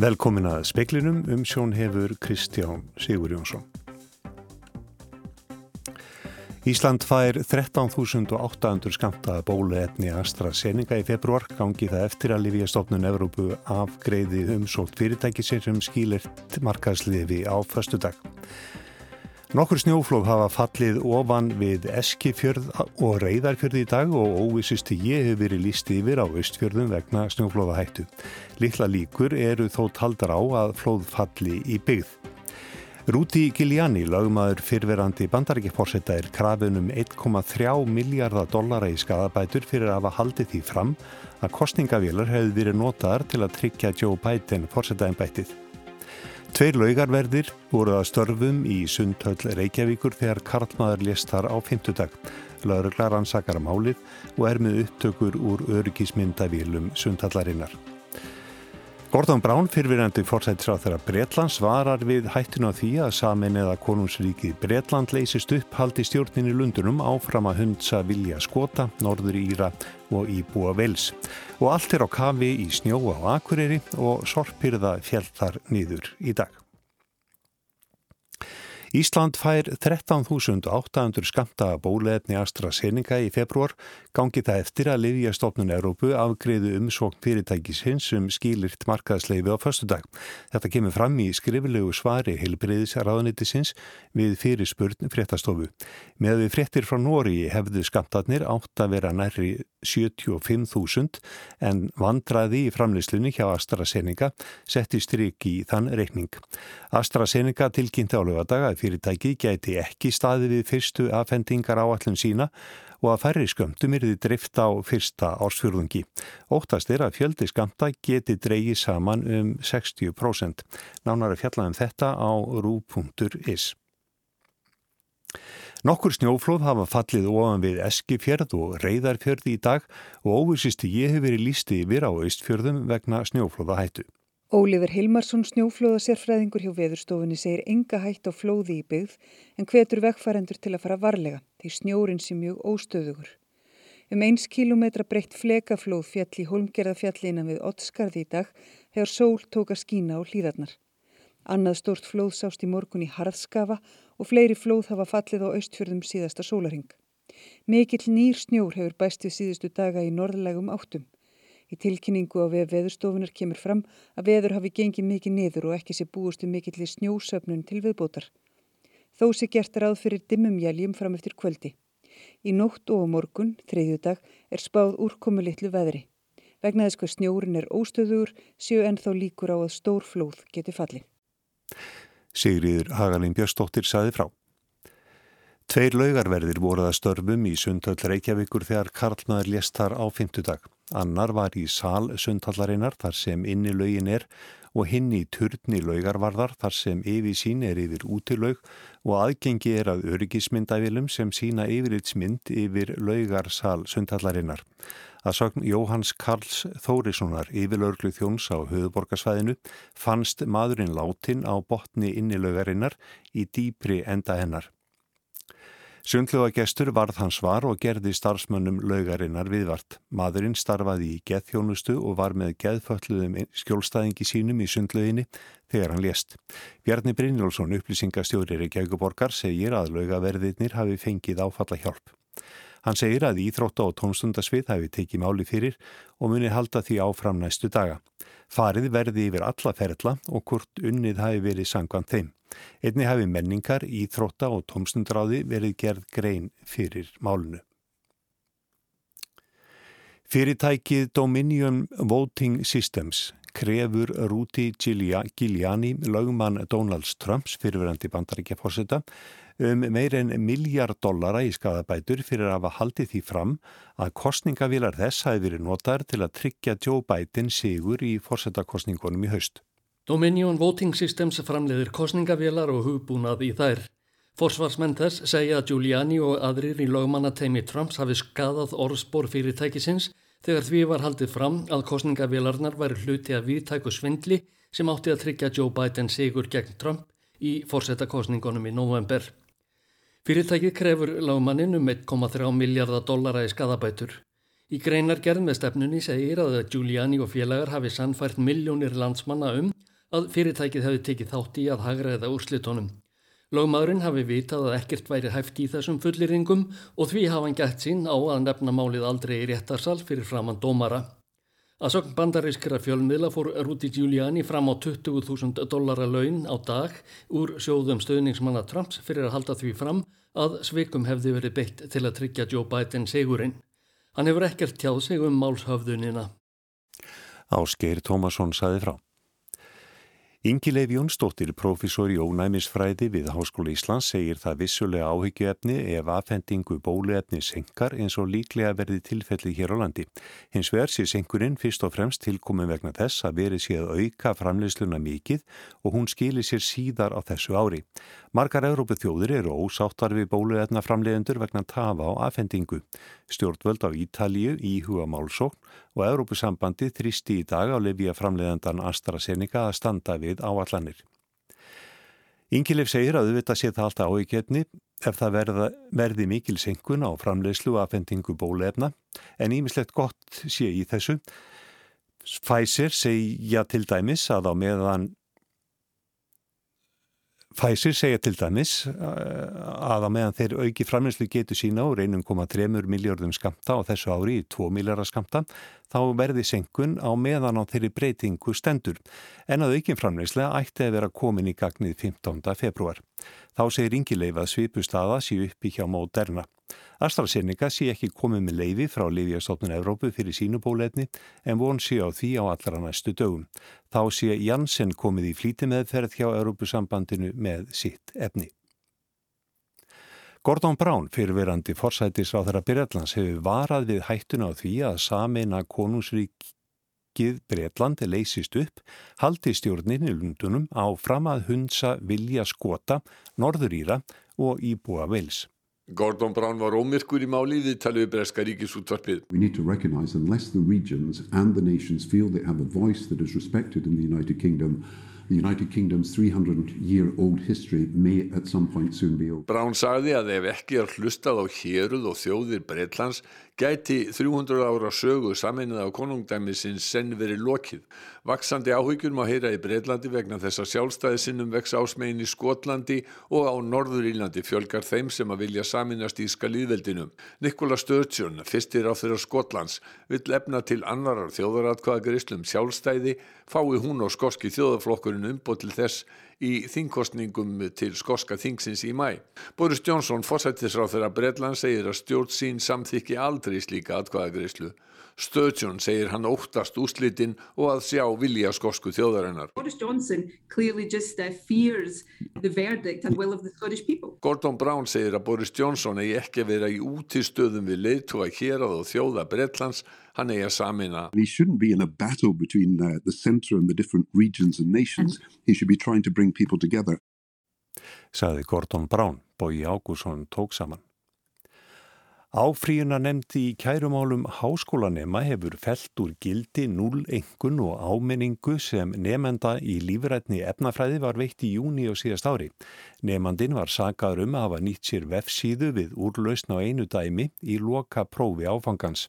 Velkomin að speklinum um sjón hefur Kristján Sigur Jónsson. Ísland fær 13.800 skamtaða bóluefni AstraZeneca í februar gangi það eftir að Lífíastofnun Evrópu afgreiði umsótt fyrirtækisir sem skýlirt markaðsliði á förstu dag. Nokkur snjóflóð hafa fallið ofan við Eskifjörð og Reyðarfjörð í dag og óvissist ég hefur verið líst yfir á Östfjörðum vegna snjóflóðahættu. Lilla líkur eru þó taldar á að flóð falli í byggð. Rúti Giuliani, lagmaður fyrverandi bandarækjaforsetta, er krafinum 1,3 miljardar dollara í skadabætur fyrir að hafa haldið því fram að kostningavílar hefði verið notaðar til að tryggja Joe Biden forsetaðinbættið. Tveir laugarverðir voru að störfum í Sundhöll Reykjavíkur þegar Karlmaður lést þar á fymtudag. Lauruglar ansakar málið og er með upptökur úr öryggismyndavílum Sundhallarinnar. Gordon Brown, fyrfirandi fórsættisráð þeirra Bretlands, varar við hættun á því að samin eða konungsríkið Bretland leysist upp haldi stjórnin í Lundunum áfram að hundsa vilja skota, norður Íra og Íbúa Vels. Og allt er á kafi í snjó á Akureyri og sorpirða fjelltar nýður í dag. Ísland fær 13.800 skamta bólefni AstraZeneca í februar gangi það eftir að Livjastofnun Európu afgreðu umsókn fyrirtækisins um skýlirt markaðsleifi á förstu dag. Þetta kemur fram í skriflegu svari heilbreyðisraðunitisins við fyrirspurn fréttastofu. Með við fréttir frá Nóri hefðu skamtarnir átt að vera nærri 75.000 en vandraði í framleyslunni hjá AstraZeneca setti stryk í þann reikning. AstraZeneca tilkynnti á lögadaga að fyrirtæki gæti ekki staði við fyrstu afhendingar áallum sína og að færri skömmtum er þið drift á fyrsta ársfjörðungi. Óttast er að fjöldi skamta geti dreyið saman um 60%. Nánar að fjalla um þetta á rú.is. Nokkur snjóflóð hafa fallið ofan við Eskifjörð og Reyðarfjörð í dag og óvisisti ég hefur verið lísti yfir á Ístfjörðum vegna snjóflóða hættu. Ólífur Hilmarsson snjóflóða sérfræðingur hjá veðurstofunni segir enga hætt á flóði í byggð en hvetur vekkfærendur til að fara varlega því snjórin sé mjög óstöðugur. Um eins kílometra breytt flekaflóð fjall í holmgerðafjalli innan við Ottskarði í dag þegar sól tók að skína á hlýðarnar. Annað stórt flóð sást í morgun í Harðskafa og fleiri flóð hafa fallið á austfjörðum síðasta sólaring. Mikill nýr snjór hefur bæst við síðustu daga í norðlegum áttum. Í tilkynningu á veð veðurstofunar kemur fram að veður hafi gengið mikið niður og ekki sé búist um mikill í snjósöfnun til viðbótar. Þó sé gert ráð fyrir dimmum jæljum fram eftir kvöldi. Í nótt og morgun, þriðju dag, er spáð úrkomu litlu veðri. Vegna þess hvað snjórin er óstöður séu ennþá líkur á að stór flóð geti falli. Sigriður Hagalín Björnsdóttir saði frá. Tveir laugarverðir voruð að störfum í Sundhöll Reykjavíkur þegar Karlmaður lést þar á fymtudag. Annar var í sal Sundhallarinnar þar sem inni laugin er og hinn í turni laugarvarðar þar sem yfir sín er yfir útilaug og aðgengi er að öryggismyndavilum sem sína yfiritsmynd yfir laugarsal Sundhallarinnar. Að sagn Jóhanns Karls Þórissonar yfirlauglu þjóns á höfuborgarsvæðinu fannst maðurinn látin á botni innilaugarinnar í dýpri enda hennar. Sundljóðagestur varð hans var og gerði starfsmönnum laugarinnar viðvart. Madurinn starfaði í geðþjónustu og var með geðfölluðum skjólstæðingi sínum í sundlöginni þegar hann lést. Bjarni Brynjólfsson, upplýsingastjórir í Gæguborgar, segir að laugaverðirnir hafi fengið áfalla hjálp. Hann segir að íþrótta og tónstundasvið hafi tekið máli fyrir og muni halda því áfram næstu daga. Farið verði yfir alla ferðla og hvort unnið hafi verið sangvan þeim. Einni hafi menningar, íþrótta og tómstundráði verið gerð grein fyrir málunu. Fyrirtækið Dominion Voting Systems krefur Rúti Giuliani, lögmann Donalds Trumps fyrirverandi bandaríkja fórseta, um meir en miljard dollara í skadabætur fyrir að hafa haldið því fram að kostningavilar þess hafi verið notar til að tryggja Joe Biden sigur í fórsetakostningunum í haust. Dominion Voting Systems framleiðir kostningavélar og hugbúnað í þær. Forsvarsmenn þess segja að Giuliani og aðrir í lögmannateimi Trumps hafi skadað orðspor fyrirtækisins þegar því var haldið fram að kostningavélarnar væri hluti að viðtæku svindli sem átti að tryggja Joe Biden sigur gegn Trump í fórsetakostningunum í november. Fyrirtækið krefur lögmannin um 1,3 miljardar dollara í skadabætur. Í greinar gerð með stefnunni segir að Giuliani og félagar hafi sannfært miljónir landsmanna um að fyrirtækið hefði tekið þátt í að hagraða úrslitónum. Lagmaðurinn hafi vitað að ekkert væri hæft í þessum fulliringum og því hafa hann gætt sín á að nefna málið aldrei í réttarsal fyrir framann dómara. Að sögn bandarískra fjölmiðla fór Rudy Giuliani fram á 20.000 dollara laun á dag úr sjóðum stöðningsmanna Trumps fyrir að halda því fram að sveikum hefði verið beitt til að tryggja Joe Biden segurinn. Hann hefur ekkert tjáð sig um málshöfðunina. Ásgeir Tómasson saði frá. Ingileif Jónsdóttir, profesor í ónæmisfræði við Háskóla Íslands, segir það vissulega áhyggjuefni ef aðfendingu bóluefni senkar eins og líklega verði tilfelli hér á landi. Hins vegar sé senkurinn fyrst og fremst tilkomin vegna þess að verið sé að auka framleysluna mikið og hún skilir sér síðar á þessu ári. Margar Európu þjóður eru ósáttar við bóluefna framleiðendur vegna tafa á aðfendingu. Stjórnvöld á Ítalíu íhuga málsókn og Európusambandi þrýsti í dag á lefja framleiðendan AstraZeneca að standa við áallanir. Ingilif segir að auðvitað sé það alltaf áíkjöfni ef það verða, verði mikil senkun á framleiðslu og aðfendingu bólefna en ímislegt gott sé í þessu. Pfizer segja til dæmis að á meðan Pfizer segja til dæmis að á meðan þeir auki framleyslu getur sína og reynum koma 3 miljardum skamta á þessu ári í 2 miljardar skamta þá verði senkun á meðan á þeirri breytingu stendur en að aukin framleyslega ætti að vera komin í gagnið 15. februar. Þá segir yngileif að svipustaða sé uppi hjá Moderna. AstraZeneca sé ekki komið með leifi frá Lífjastofnun Evrópu fyrir sínubólefni en von sé á því á allra næstu dögum. Þá sé Janssen komið í flíti meðferð hjá Evrópusambandinu með sitt efni. Gordon Brown, fyrirverandi forsætisráþara Byrjallands, hefur varað við hættuna á því að sameina konungsríkið Breitlandi leysist upp, haldi stjórnin í lundunum á fram að hundsa vilja skota, norðurýra og íbúa vils. Gordon Brown var ómyrkur í máli við talið við Breska ríkisútvarpið. We need to recognize unless the regions and the nations feel they have a voice that is respected in the United Kingdom The United Kingdom's 300-year-old history may at some point soon be over. Brown sagði að ef ekki er hlustað á héruð og þjóðir Breitlands gæti 300 ára sögu saminnið á konungdæmi sinns senn verið lokið. Vaksandi áhyggjur má heyra í Breitlandi vegna þess að sjálfstæði sinnum vex ásmegin í Skotlandi og á Norður Írlandi fjölgar þeim sem að vilja saminast íska líðveldinum. Nikola Sturgeon, fyrstir á þeirra Skotlands, vill efna til annarar þjóðaratkvæðagrislum sjálfstæði fái hún og skoski þjóðaflokkurinn umbót til þess í þingkostningum til skoska þingsins í mæ. Boris Johnson, fósættisráð þeirra Bredland, segir að stjórn sín samþykki aldrei slíka atkvæðagreyslu. Sturgeon segir hann óttast úslitin og að sjá vilja skosku þjóðarinnar. Boris Johnson clearly just uh, fears the verdict and will of the Scottish people. Gordon Brown segir að Boris Johnson eigi ekki að vera í útistöðum við leiðtúa hér að þjóða Bretlands hann eigi að samina. He shouldn't be in a battle between uh, the centre and the different regions and nations. And He should be trying to bring people together. Saði Gordon Brown, Bói Ágússon tók saman. Áfríuna nefndi í kærumálum háskólanema hefur felt úr gildi null engun og áminningu sem nefnda í lífrætni efnafræði var veitt í júni og síðast ári. Nefndin var sagaður um að hafa nýtt sér vefsíðu við úrlausn á einu dæmi í loka prófi áfangans.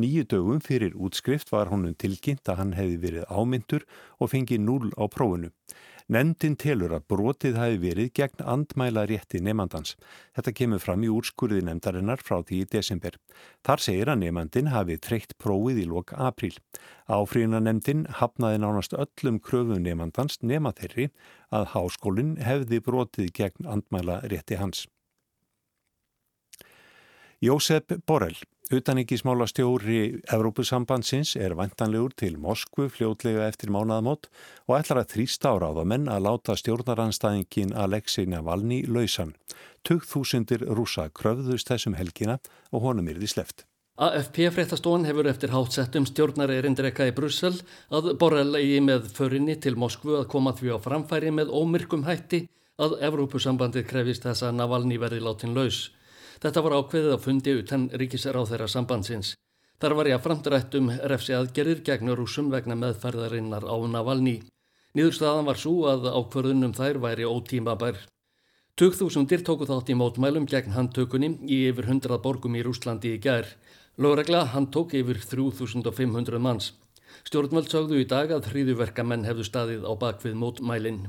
Nýju dögum fyrir útskrift var honum tilkynnt að hann hefði verið ámyndur og fengið null á prófunu. Nendin telur að brotið hafi verið gegn andmæla rétti nefnandans. Þetta kemur fram í úrskurði nefndarinnar frá því í desember. Þar segir að nefnandin hafi treykt prófið í lok apríl. Áfríðina nefndin hafnaði nánast öllum kröfum nefnandans nema þeirri að háskólinn hefði brotið gegn andmæla rétti hans. Jósef Borrell Utaníkismála stjóri Evrópusambandsins er vantanlegur til Moskvu fljótlega eftir mánaðamót og ætlar að þrýsta á menn að láta stjórnaranstæðingin Alexei Navalny lausan. 2000 rúsa kröfðust þessum helgina og honum því sleft. AFP fréttastón hefur eftir hátsettum stjórnar erindreka í Brussel að Borrell eigi með förinni til Moskvu að koma því á framfæri með ómyrkum hætti að Evrópusambandið krefist þess að Navalny verði látin laus. Þetta var ákveðið að fundi utan ríkisráð þeirra sambandsins. Þar var ég að framdrætt um refsi aðgerir gegn rúsum vegna meðferðarinnar á Navalny. Nýðurstaðan var svo að ákverðunum þær væri ótíma bær. 2000 tóku þátt í mótmælum gegn handtökunni í yfir 100 borgum í Rúslandi í gær. Lóregla handtók yfir 3500 manns. Stjórnvöld sagðu í dag að hríðuverkamenn hefðu staðið á bakvið mótmælinn.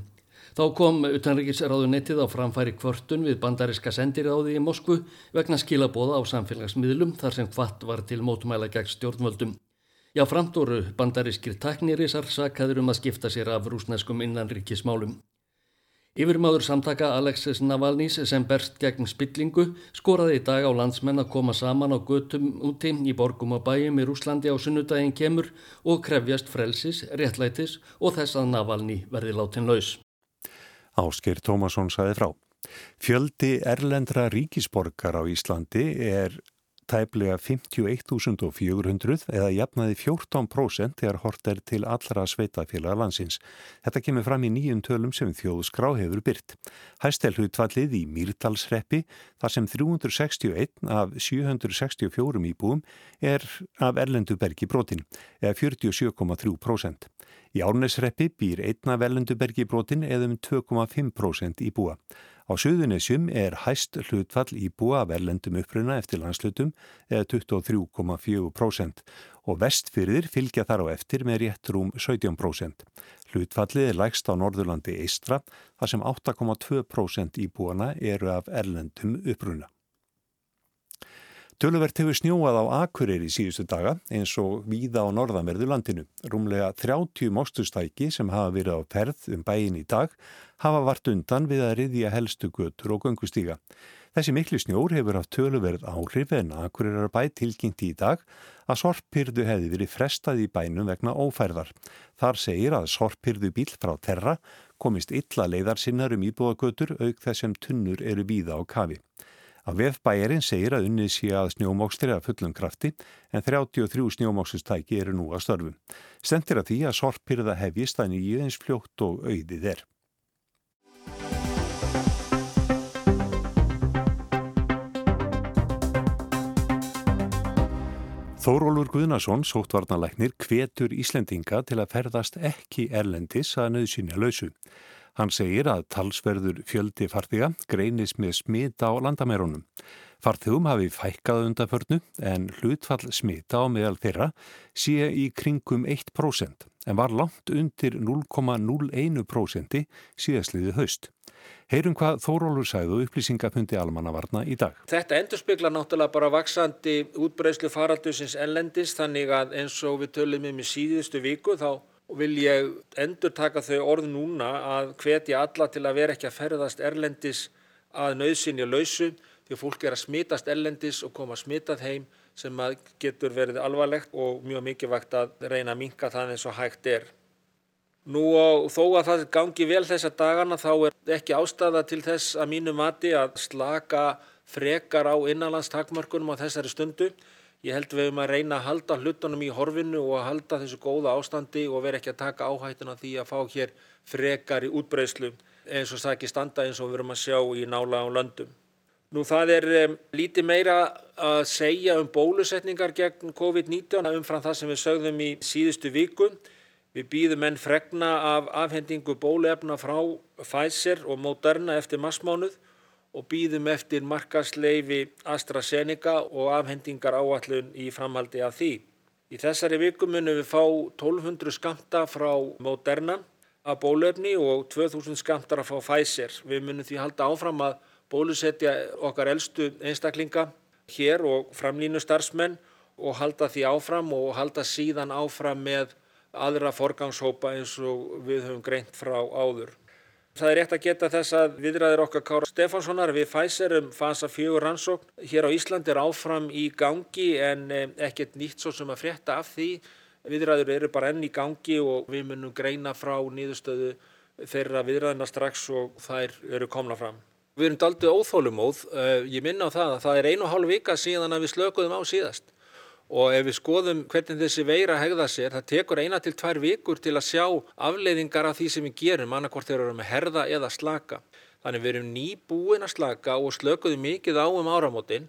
Þá kom utanriksráðu netið á framfæri kvörtun við bandariska sendiráði í Moskvu vegna skilabóða á samfélagsmiðlum þar sem hvart var til mótmæla gegn stjórnvöldum. Já, framtóru bandariskir taknirísar sakaður um að skipta sér af rúsneskum innanríkismálum. Yfirmaður samtaka Alexis Navalnís sem berst gegn spillingu skoraði í dag á landsmenn að koma saman á götum úti í borgum og bæjum í Rúslandi á sunnudaginn kemur og krefjast frelsis, réttlætis og þess að Navalní verði látin laus. Ásker Tómasson saði frá. Fjöldi erlendra ríkisborgar á Íslandi er tæplega 51.400 eða jafnaði 14% þegar hort er til allra sveitafélaga landsins. Þetta kemur fram í nýjum tölum sem þjóðskrá hefur byrt. Hæstelhutvallið í Mýrdalsreppi þar sem 361 af 764 íbúum er af erlendubergi brotin eða 47,3%. Í Árnesreppi býr einna velendubergi brotin eða um 2,5% íbúa. Á Suðunisjum er hæst hlutfall íbúa af erlendum uppruna eftir landslutum eða 23,4% og vestfyrðir fylgja þar á eftir með rétt rúm 17%. Hlutfallið er lægst á Norðurlandi Eistra þar sem 8,2% íbúana eru af erlendum uppruna. Töluvert hefur snjóað á Akureyri síðustu daga eins og víða á norðanverðu landinu. Rúmlega 30 mostustæki sem hafa verið á perð um bæin í dag hafa vart undan við að riðja helstu götur og göngustíga. Þessi miklu snjór hefur haft töluverð áhrif en Akureyrar bæ tilkynnt í dag að sorppyrðu hefði verið frestað í bænum vegna ófærðar. Þar segir að sorppyrðu bíl frá terra komist illa leiðar sinnar um íbúagötur auk þessum tunnur eru víða á kafi. Að vefbæjarinn segir að unnið sé að snjómókstri að fullum krafti en 33 snjómókstustæki eru nú að störfu. Stendir að því að sorpirða hefjist að nýju eins fljótt og auðið er. Þórólur Guðnason, sóttvarnalæknir, hvetur Íslendinga til að ferðast ekki erlendis að nöðsynja lausu. Hann segir að talsverður fjöldi farþiga greinis með smita á landamærunum. Farþugum hafi fækkað undanförnu en hlutfall smita á meðal þeirra sé í kringum 1% en var langt undir 0,01% síðastliði haust. Heyrum hvað Þórólur sæðu upplýsingafundi almannavarna í dag. Þetta endurspegla náttúrulega bara vaksandi útbreyslu faraldusins ellendis þannig að eins og við tölum um í síðustu viku þá og vil ég endur taka þau orð núna að hvetja alla til að vera ekki að ferðast erlendis að nöðsynja lausu því fólk er að smitast erlendis og koma smitað heim sem getur verið alvarlegt og mjög mikilvægt að reyna að minka það eins og hægt er. Nú og þó að það gangi vel þessa dagana þá er ekki ástæða til þess að mínu mati að slaka frekar á innanlandstakmörkunum á þessari stundu. Ég held við um að reyna að halda hlutunum í horfinu og að halda þessu góða ástandi og vera ekki að taka áhættuna því að fá hér frekar í útbreyslu eins og það ekki standa eins og við verum að sjá í nála á löndum. Nú það er um, lítið meira að segja um bólusetningar gegn COVID-19 umfram það sem við sögðum í síðustu viku. Við býðum enn fregna af afhendingu bóluefna frá Pfizer og Moderna eftir massmánuð og býðum eftir markasleifi AstraZeneca og afhendingar áallun í framhaldi af því. Í þessari viku munum við fá 1200 skamta frá Moderna af bólöfni og 2000 skamtar að fá Pfizer. Við munum því halda áfram að bólusetja okkar eldstu einstaklinga hér og framlínu starfsmenn og halda því áfram og halda síðan áfram með aðra forgangshópa eins og við höfum greint frá áður. Það er rétt að geta þess að viðræðir okkar Kára Stefánssonar við Pfizer um fasa fjögur rannsókn hér á Íslandi er áfram í gangi en eh, ekkert nýtt svo sem að frétta af því. Viðræður eru bara enn í gangi og við munum greina frá nýðustöðu þeirra viðræðina strax og þær eru komna fram. Við erum daldið óþólumóð. Eh, ég minna á það að það er einu hálf vika síðan að við slökuðum á síðast og ef við skoðum hvernig þessi veira hegða sér, það tekur eina til tvær vikur til að sjá afleiðingar af því sem við gerum, annarkort þeir eru með herða eða slaka. Þannig við erum nýbúin að slaka og slökuðum mikið á um áramótin,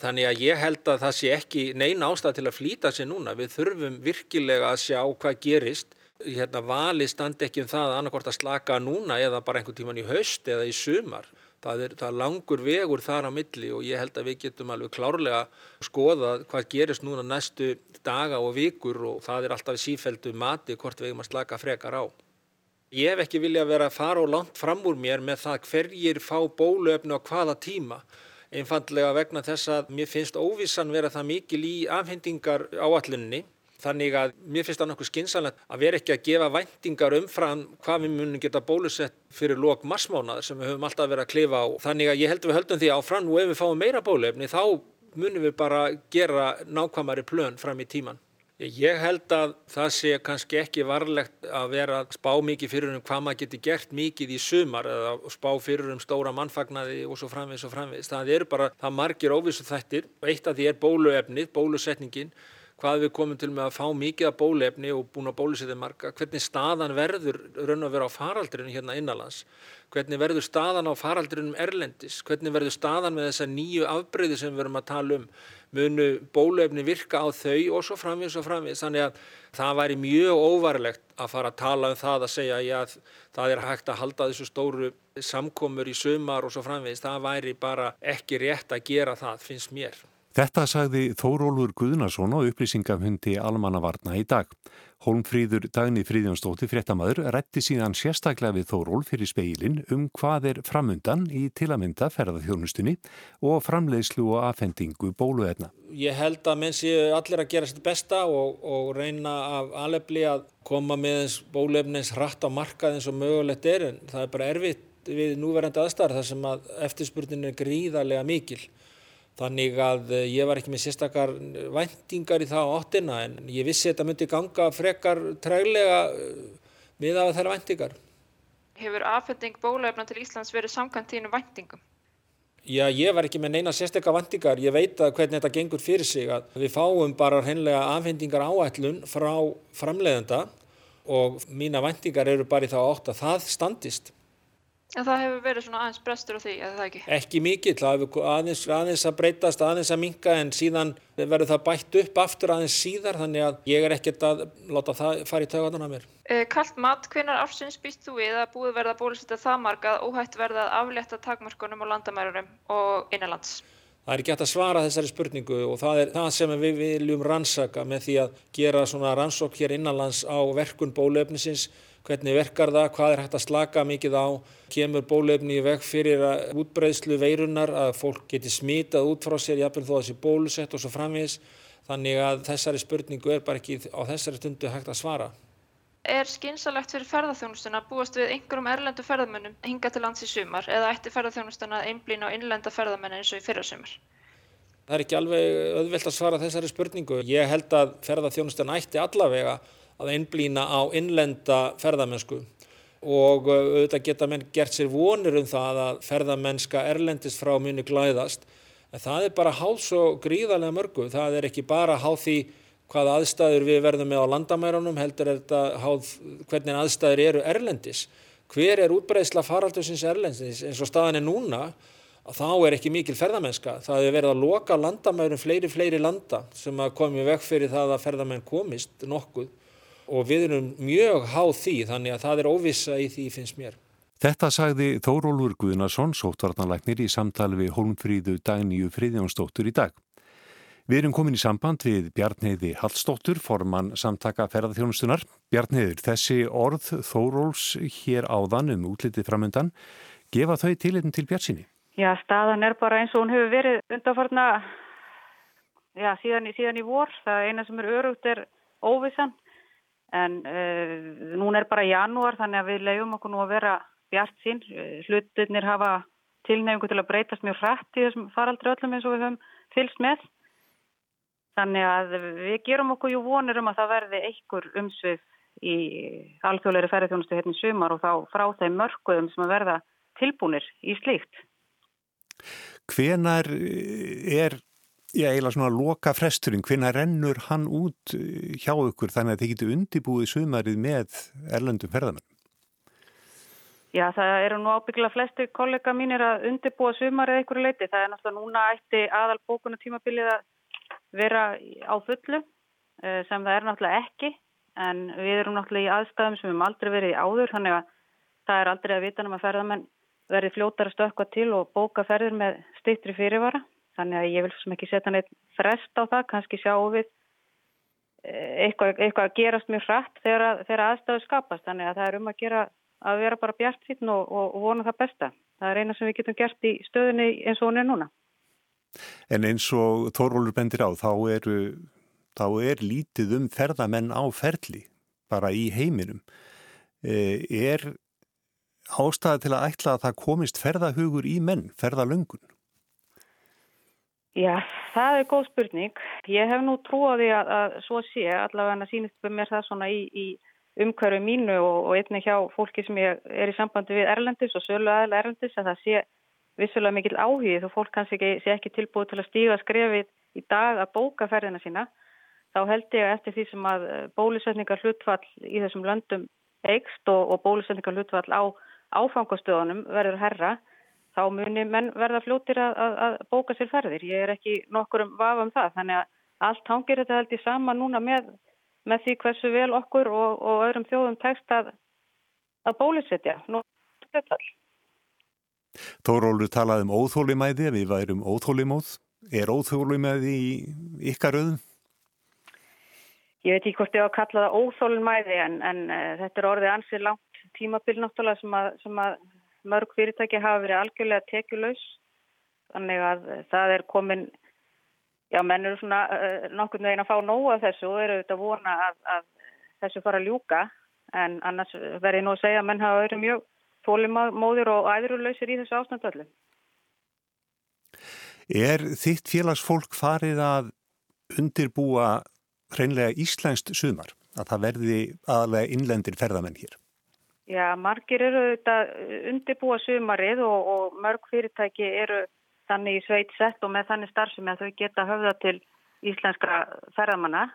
þannig að ég held að það sé ekki neina ástæð til að flýta sér núna. Við þurfum virkilega að sjá hvað gerist. Hérna, vali standi ekki um það annarkort að slaka núna eða bara einhvern tíman í haust eða í sumar. Það er, það er langur vegur þar á milli og ég held að við getum alveg klárlega skoða hvað gerist núna næstu daga og vikur og það er alltaf sífældu mati hvort við eigum að slaka frekar á. Ég hef ekki vilja vera að fara og langt fram úr mér með það hverjir fá bóluefni á hvaða tíma einfallega vegna þess að mér finnst óvissan vera það mikil í afhendingar áallinni þannig að mér finnst það nokkuð skinsanlegt að vera ekki að gefa væntingar umfram hvað við munum geta bólusett fyrir lok marsmánaðar sem við höfum alltaf verið að klifa á. Þannig að ég held að við höldum því áfram og ef við fáum meira bólefni þá munum við bara gera nákvæmari plön fram í tíman. Ég held að það sé kannski ekki varlegt að vera að spá mikið fyrir um hvað maður geti gert mikið í sumar eða spá fyrir um stóra mannfagnaði og svo framvegis og framvegis. Það eru bara, það margir óvissu þættir eitt af því er bóluefnið, bólusetningin, hvað við komum til með að fá mikið af bólefni og búin að bólusetja marga, hvernig staðan verður raun og vera á faraldrinu hérna innanlands, hvernig verður staðan á faraldrinum erlendis, hvernig verður staðan með þessa nýju afbreyði sem við verum að tala um munu bólefni virka á þau og svo framvís og framvís. Þannig að það væri mjög óvarlegt að fara að tala um það að segja að það er hægt að halda þessu stóru samkomur í sumar og svo framvís. Það væri bara ekki rétt að gera það, finnst mér. Þetta sagði Þórólfur Guðnarsson á upplýsingafundi almannavarna í dag. Holmfríður Dagni Fríðjónsdóttir fréttamaður rætti síðan sérstaklega við Þóról fyrir speilin um hvað er framundan í tilamynda ferðarþjónustunni og framleiðslu og afhendingu bóluetna. Ég held að menn séu allir að gera sitt besta og, og reyna af alefli að koma með bólefnins hratt á markað eins og mögulegt er en það er bara erfitt við núverandi aðstarð þar sem að eftirspurnin er gríðarlega mikil. Þannig að eh, ég var ekki með sérstakar væntingar í það áttina en ég vissi að þetta myndi ganga frekar træglega við eh, af þær væntingar. Hefur afhending bólefna til Íslands verið samkvæmt tínu væntingum? Já, ég var ekki með neina sérstakar væntingar. Ég veit að hvernig þetta gengur fyrir sig að við fáum bara hennilega afhendingar áætlun frá framleiðenda og mína væntingar eru bara í þá átt að það standist. En það hefur verið svona aðeins brestur á því, eða það ekki? Ekki mikið, það hefur aðeins, aðeins að breytast, aðeins að minka en síðan verður það bætt upp aftur aðeins síðar þannig að ég er ekkert að láta það fara í taugatana mér. Eh, Kallt mat, hvenar ársins býst þú við að búið verða bólusetta það margað óhætt verða að aflétta takmörkunum og landamærurum og innanlands? Það er ekki hægt að svara þessari spurningu og það er það sem við viljum rannsaka með því að gera svona rannsók hér innanlands á verkun bólefnisins hvernig verkar það, hvað er hægt að slaka mikið á, kemur bólefni í veg fyrir að útbreyðslu veirunar, að fólk geti smitað út frá sér, jafnveg þó að sé bólusett og svo framvís. Þannig að þessari spurningu er bara ekki á þessari stundu hægt að svara. Er skynsalegt fyrir ferðarþjónustuna að búast við einhverjum erlendu ferðarmönnum hinga til lands í sumar eða ætti ferðarþjónustuna að einblýna á innlenda ferðarmenn eins og í fyrrasumar? Það er ekki alveg auðvelt að svara þessari spurningu. Ég held að ferðarþjónustuna ætti allavega að einblýna á innlenda ferðamennsku. Og auðvitað geta menn gert sér vonir um það að ferðamennska erlendist frá muni glæðast. En það er bara háð svo gríðarlega mörgu, það er ekki bara háð því hvað aðstæður við verðum með á landamærunum, heldur er þetta háð hvernig aðstæður eru erlendis. Hver er útbreysla faraldusins erlendis eins og staðan er núna þá er ekki mikil ferðamennska, það er verið að loka landamærum fleiri fleiri landa sem að komi vekk fyrir það að ferðamenn komist nokkuð og við erum mjög háð því þannig að það er óvissa í því finnst mér. Þetta sagði Þórólfur Guðnarsson, sóttvarnalagnir í samtali við Holmfríðu Dagníu Fríðjónsdóttur í dag. Við erum komin í samband við Bjarneiði Hallstóttur, formann samtaka ferðarþjónustunar. Bjarneiður, þessi orð Þóróls hér áðan um útlitið framöndan, gefa þau tilitin til Bjartsinni? Já, staðan er bara eins og hún hefur verið undanfarna, já, síðan, síðan í vor. Það eina sem er örugt er óvissan en uh, núna er bara janúar þannig að við leiðum okkur nú að vera bjart sín. Hlutunir hafa tilnefningu til að breytast mjög hrætt í þessum faraldri öllum eins og við höfum fylst með. Þannig að við gerum okkur jú vonir um að það verði einhver umsvið í alþjóðleiri ferðarþjónustu hérna í sumar og þá frá þeim mörguðum sem að verða tilbúnir í slíkt. Hvenar er Já, eiginlega svona loka fresturinn, hvenna rennur hann út eh, hjá ykkur þannig að þið getur undibúið sumarið með erlendum ferðamenn? Já, það eru nú ábyggla flesti kollega mínir að undibúa sumarið ykkur leiti. Það er náttúrulega núna ætti aðal bókuna tímabilið að vera á fullu eh, sem það er náttúrulega ekki en við erum náttúrulega í aðstæðum sem við hefum aldrei verið í áður þannig að það er aldrei að vita um að ferðamenn verði fljótar að stökka til og bóka ferðir með stittri fyrirvara. Þannig að ég vil sem ekki setja neitt frest á það, kannski sjáum við eh, eitthvað, eitthvað að gerast mjög hratt þegar, þegar aðstöðu skapast. Þannig að það er um að gera að vera bara bjart síðan og, og, og vona það besta. Það er eina sem við getum gert í stöðunni eins og hún er núna. En eins og Þórólur bendir á, þá, eru, þá er lítið um ferðamenn á ferli, bara í heiminum. Eh, er ástæði til að ætla að það komist ferðahugur í menn, ferðalöngun? Já, það er góð spurning. Ég hef nú trúið að, að svo sé, allavega en að sínist mér það svona í, í umhverju mínu og, og einnig hjá fólki sem ég er í sambandi við Erlendis og sölu aðeins Erlendis að það sé vissulega mikil áhugið og fólk kannski ekki, sé ekki tilbúið til að stíga skrefið í dag að bóka ferðina sína. Þá held ég að eftir því sem að bólusetningar hlutfall í þessum löndum eikst og, og bólusetningar hlutfall á áfangastöðunum verður herra þá munir menn verða fljóttir að, að, að bóka sér ferðir. Ég er ekki nokkur um vafa um það þannig að allt hangir þetta held ég sama núna með, með því hversu vel okkur og, og öðrum þjóðum tekst að, að bólusetja. Nú er þetta all. Þórólu talaði um óþólimæði, við værum óþólimóð. Er óþólimæði í ykkar auðum? Ég veit ekki hvort ég á að kalla það óþólimæði en, en uh, þetta er orðið ansið langt tímabil náttúrulega sem að, sem að mörg fyrirtæki hafa verið algjörlega tekjulegs. Þannig að það er komin, já menn eru svona uh, nokkur veginn að fá nóga þessu og eru auðvitað vona að, að þessu fara að ljúka en annars verður ég nú að segja að menn hafa verið mjög þólimóðir og æðrulausir í þessu ástandöldu. Er þitt félagsfólk farið að undirbúa hreinlega íslenskt sumar? Að það verði aðalega innlendir ferðamenn hér? Já, margir eru auðvitað undirbúa sumarið og, og mörg fyrirtæki eru þannig í sveit sett og með þannig starfsemi að þau geta höfða til íslenskra ferðamanna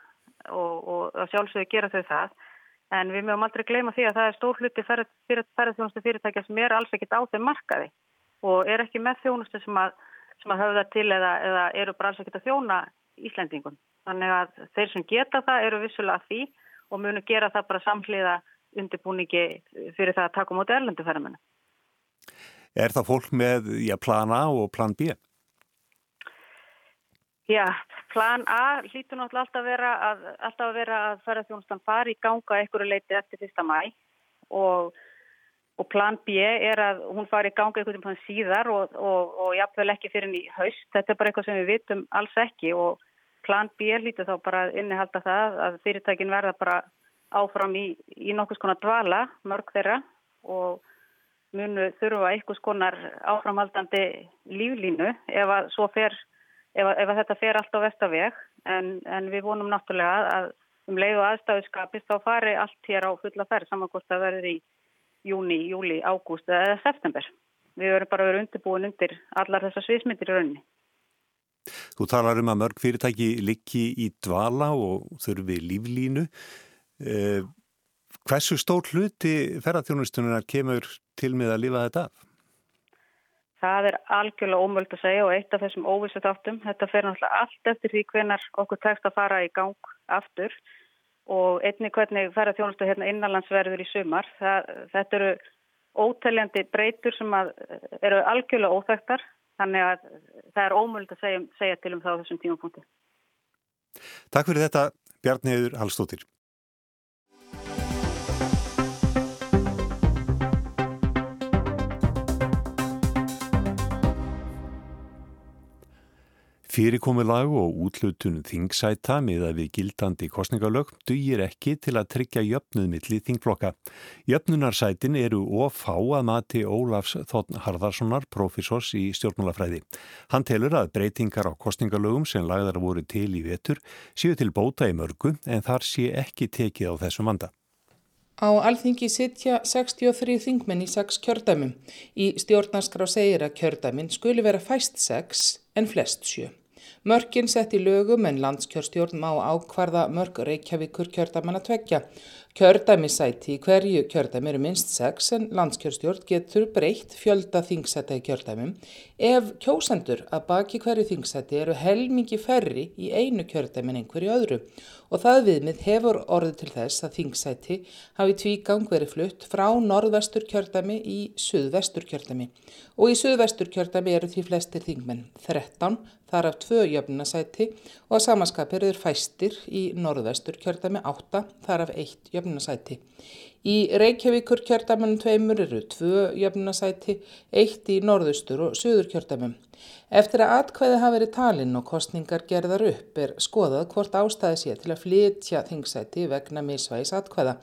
og, og að sjálfsögðu gera þau það. En við mögum aldrei gleyma því að það er stór hluti ferðarþjónustu fyrirtækja sem er alls ekkit á þeim markaði og er ekki með þjónustu sem að, sem að höfða til eða, eða eru bara alls ekkit að þjóna Íslendingun. Þannig að þeir sem geta það eru vissulega því og munu gera það bara samhliða undirbúningi fyrir það að taka móti erlendu ferðamennu. Er það fólk með já, plan A og plan B? Já, plan A hlýtur náttúrulega alltaf vera að, alltaf að, vera að ferðarþjónustan fari í ganga einhverju leiti eftir fyrsta mæ og, og plan B er að hún fari í ganga einhverjum plan síðar og, og, og jafnvel ekki fyrir henni í haust. Þetta er bara eitthvað sem við vitum alls ekki og plan B hlýtur þá bara að innihalda það að fyrirtækin verða bara áfram í, í nokkus konar dvala, mörg þeirra og munu þurfa einhvers konar áframhaldandi líflínu ef fer ef, ef þetta fer allt á vestaveg en, en við vonum náttúrulega að um leið og aðstæðuskapist þá fari allt hér á fulla ferð samankvæmst að verður í júni, júli, ágúst eða september. Við verðum bara vera undirbúin undir allar þessar sviðsmyndir í rauninni. Þú talar um að mörg fyrirtæki likki í dvala og þurfi líflínu. Eh, hversu stór hluti ferðarþjónustunar kemur til með að lifa þetta af? Það er algjörlega ómöld að segja og eitt af þessum óvissu þáttum. Þetta fer náttúrulega allt eftir því hvenar okkur tekst að fara í gang aftur og einni hvernig ferðarþjónustu hérna innanlandsverður í sumar. Það, þetta eru óteljandi breytur sem eru algjörlega óþægtar þannig að það er ómöld að segja, segja til um það á þessum tímapunkti. Takk fyrir þetta Bjarniður Hallstóttir. Fyrirkomulag og útlutun þingsæta miða við gildandi kostningalög dugir ekki til að tryggja jöfnuð milli þingflokka. Jöfnunarsætin eru of fá að mati Ólafs Þotn Harðarssonar, profesors í stjórnmálafræði. Hann telur að breytingar á kostningalögum sem lagðar voru til í vetur séu til bóta í mörgu en þar sé ekki tekið á þessum vanda. Á alþingi sitja 63 þingmenn í 6 kjördæmum. Í stjórnarskrá segir að kjördæmin skuli vera fæst 6 en flest 7. Mörkin sett í lögum en landskjörstjórn má ákvarða mörg Reykjavíkur kjördamanna tveggja. Kjördæmissæti í hverju kjördæmi eru minst sex en landskjörstjórn getur breytt fjölda þingsæta í kjördæmum. Ef kjósendur að baki hverju þingsæti eru helmingi ferri í einu kjördæmi en einhverju öðru. Og það viðmið hefur orðið til þess að þingsæti hafi tvígang verið flutt frá norðvestur kjördæmi í suðvestur kjördæmi. Og í suðvestur kjördæmi eru því flestir þingmenn 13 þar af tvö jöfnunasæti og að samaskapir eru fæstir í norðvestur kjördæmi 8 þar af eitt jöfnunasæti. Í Reykjavíkur kjördæmanum tveimur eru tvö jöfnunasæti, eitt í norðustur og söður kjördæmum. Eftir að atkvæði hafi verið talinn og kostningar gerðar upp er skoðað hvort ástæði sé til að flytja þingsæti vegna misvægis atkvæða.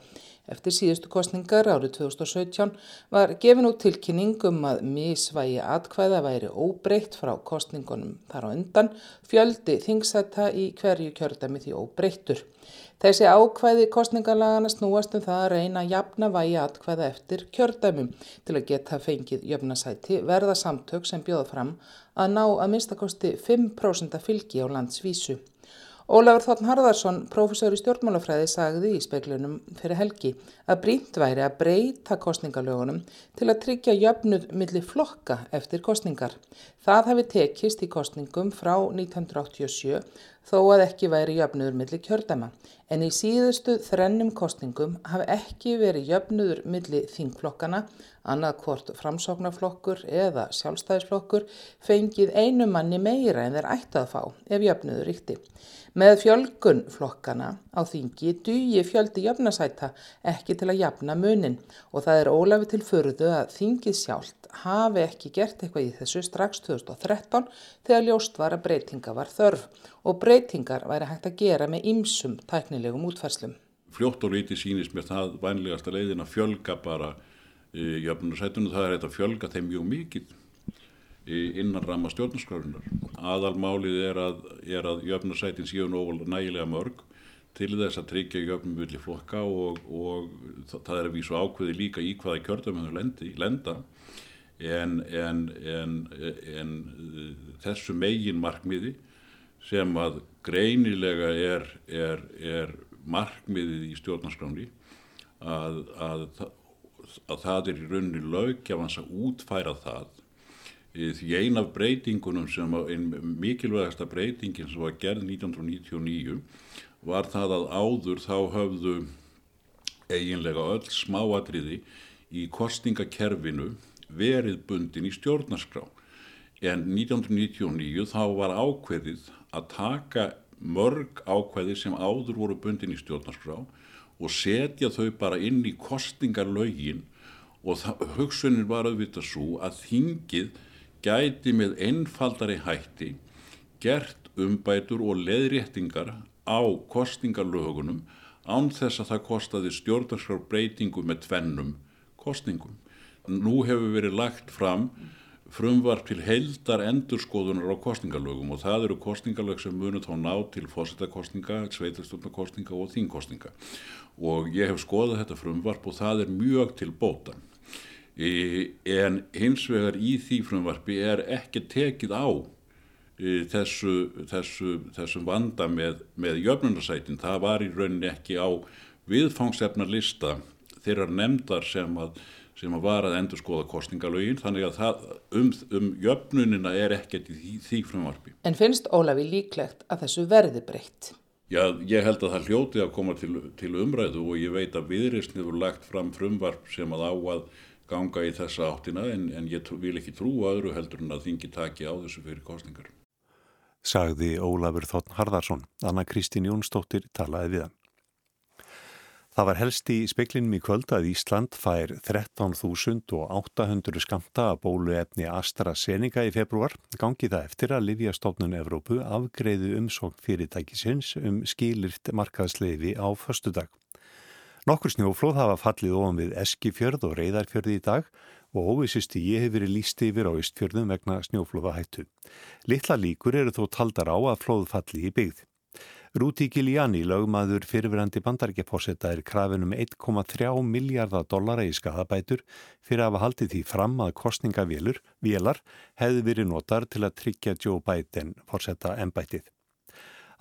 Eftir síðustu kostningar árið 2017 var gefin út tilkynning um að misvægi atkvæða væri óbreytt frá kostningunum þar á undan, fjöldi þingsæta í hverju kjördami því óbreyttur. Þessi ákvæði kostningalagana snúast um það að reyna að jafna vægi atkvæða eftir kjördamum til að geta fengið jöfnasæti verða samtök sem bjóða fram að ná að minnstakosti 5% fylgi á landsvísu. Ólafur Þotn Harðarsson, professor í stjórnmálafræði, sagði í speiklunum fyrir helgi að brínt væri að breyta kostningalögunum til að tryggja jöfnuð millir flokka eftir kostningar. Það hefði tekist í kostningum frá 1987 þó að ekki væri jöfnuður millir kjördama. En í síðustu þrennum kostningum hafi ekki verið jöfnuður millir þingflokkana, annað hvort framsóknarflokkur eða sjálfstæðisflokkur, fengið einu manni meira en þeir ætti að fá ef jöfnuður ríkti. Með fjölgun flokkana á þingi dugi fjöldi jöfnasæta ekki til að jafna munin og það er ólafi til förðu að þingið sjálft hafi ekki gert eitthvað í þessu strax 2013 þegar ljóst var að breytinga var þörf og breytingar væri hægt að gera með ymsum tæknilegum útfærslum. Fljótt og lítið sínist mér það vænlegasta leiðin að fjölga bara eh, jöfnasætunum, það er að fjölga þeim mjög mikið innan ramma stjórnarskrárunar. Aðalmálið er að, að jöfnarsætin séu nógu nægilega mörg til þess að tryggja jöfnum villi flokka og, og það er að vísu ákveði líka í hvaða kjörðamöður lenda en, en, en, en þessu megin markmiði sem að greinilega er, er, er markmiðið í stjórnarskráni að, að, að það er í rauninni lögjafans að útfæra það. Því ein af breytingunum sem einn mikilvægasta breytingin sem var gerð 1999 var það að áður þá höfðu eiginlega öll smáatriði í kostningakerfinu verið bundin í stjórnarskrá en 1999 þá var ákveðið að taka mörg ákveði sem áður voru bundin í stjórnarskrá og setja þau bara inn í kostningarlaugin og hugsunin var auðvitað svo að þingið gæti með einfaldari hætti gert umbætur og leðréttingar á kostningarlögunum án þess að það kostaði stjórnarskrár breytingu með tvennum kostningum. Nú hefur verið lagt fram frumvarp til heildar endurskoðunar á kostningalögum og það eru kostningalög sem munið þá ná til fósittakostninga, sveitarstjórnarkostninga og þingkostninga og ég hef skoðað þetta frumvarp og það er mjög til bóta en hins vegar í því frumvarfi er ekki tekið á þessu, þessu, þessum vanda með, með jöfnunarsætin. Það var í rauninni ekki á viðfangsefna lista þeirra nefndar sem að, sem að var að endur skoða kostningalögin þannig að það, um, um jöfnunina er ekkert í því, því frumvarfi. En finnst Ólafi líklegt að þessu verði breytt? Já, ég held að það hljóti að koma til, til umræðu og ég veit að viðreysn hefur lagt fram frumvarp sem að á að ganga í þessa áttina en, en ég vil ekki trúa öðru heldur en að þingi taki á þessu fyrir kostningar. Sagði Ólafur Þotn Harðarsson. Anna Kristín Jónsdóttir talaði við hann. Það var helst í speklinum í kvöld að Ísland fær 13.800 skamta að bóluefni AstraZeneca í februar. Gangi það eftir að Livjastofnun Evrópu afgreiðu umsókn fyrirtækisins um skilirt markaðsleifi á förstudag. Nokkur snjóflóð hafa fallið ofan við Eskifjörð og Reyðarfjörði í dag og óvissist ég hefur verið líst yfir á Ístfjörðum vegna snjóflóða hættu. Littla líkur eru þó taldar á að flóð falli í byggð. Rúti Giuliani, lögmaður fyrirverandi bandarækjafósetta, er krafin um 1,3 miljardar dollara í skadabætur fyrir að hafa haldið því fram að kostningavélur, vélar, hefði verið notar til að tryggja Joe Biden fórsetta ennbætið.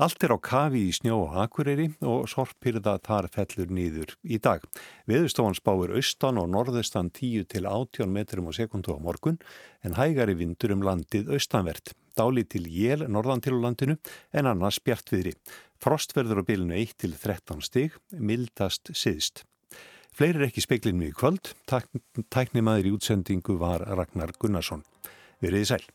Allt er á kafi í snjó og akureyri og sorpirða þar fellur nýður í dag. Veðustofan spáir austan og norðustan 10 til 18 metrum á sekundu á morgun en hægari vindur um landið austanvert. Dáli til jél norðan til landinu en annars bjartviðri. Frostverður á bilinu 1 til 13 stig, mildast siðst. Fleiri er ekki speiklinni í kvöld. Tæknimaður í útsendingu var Ragnar Gunnarsson. Verðið sæl.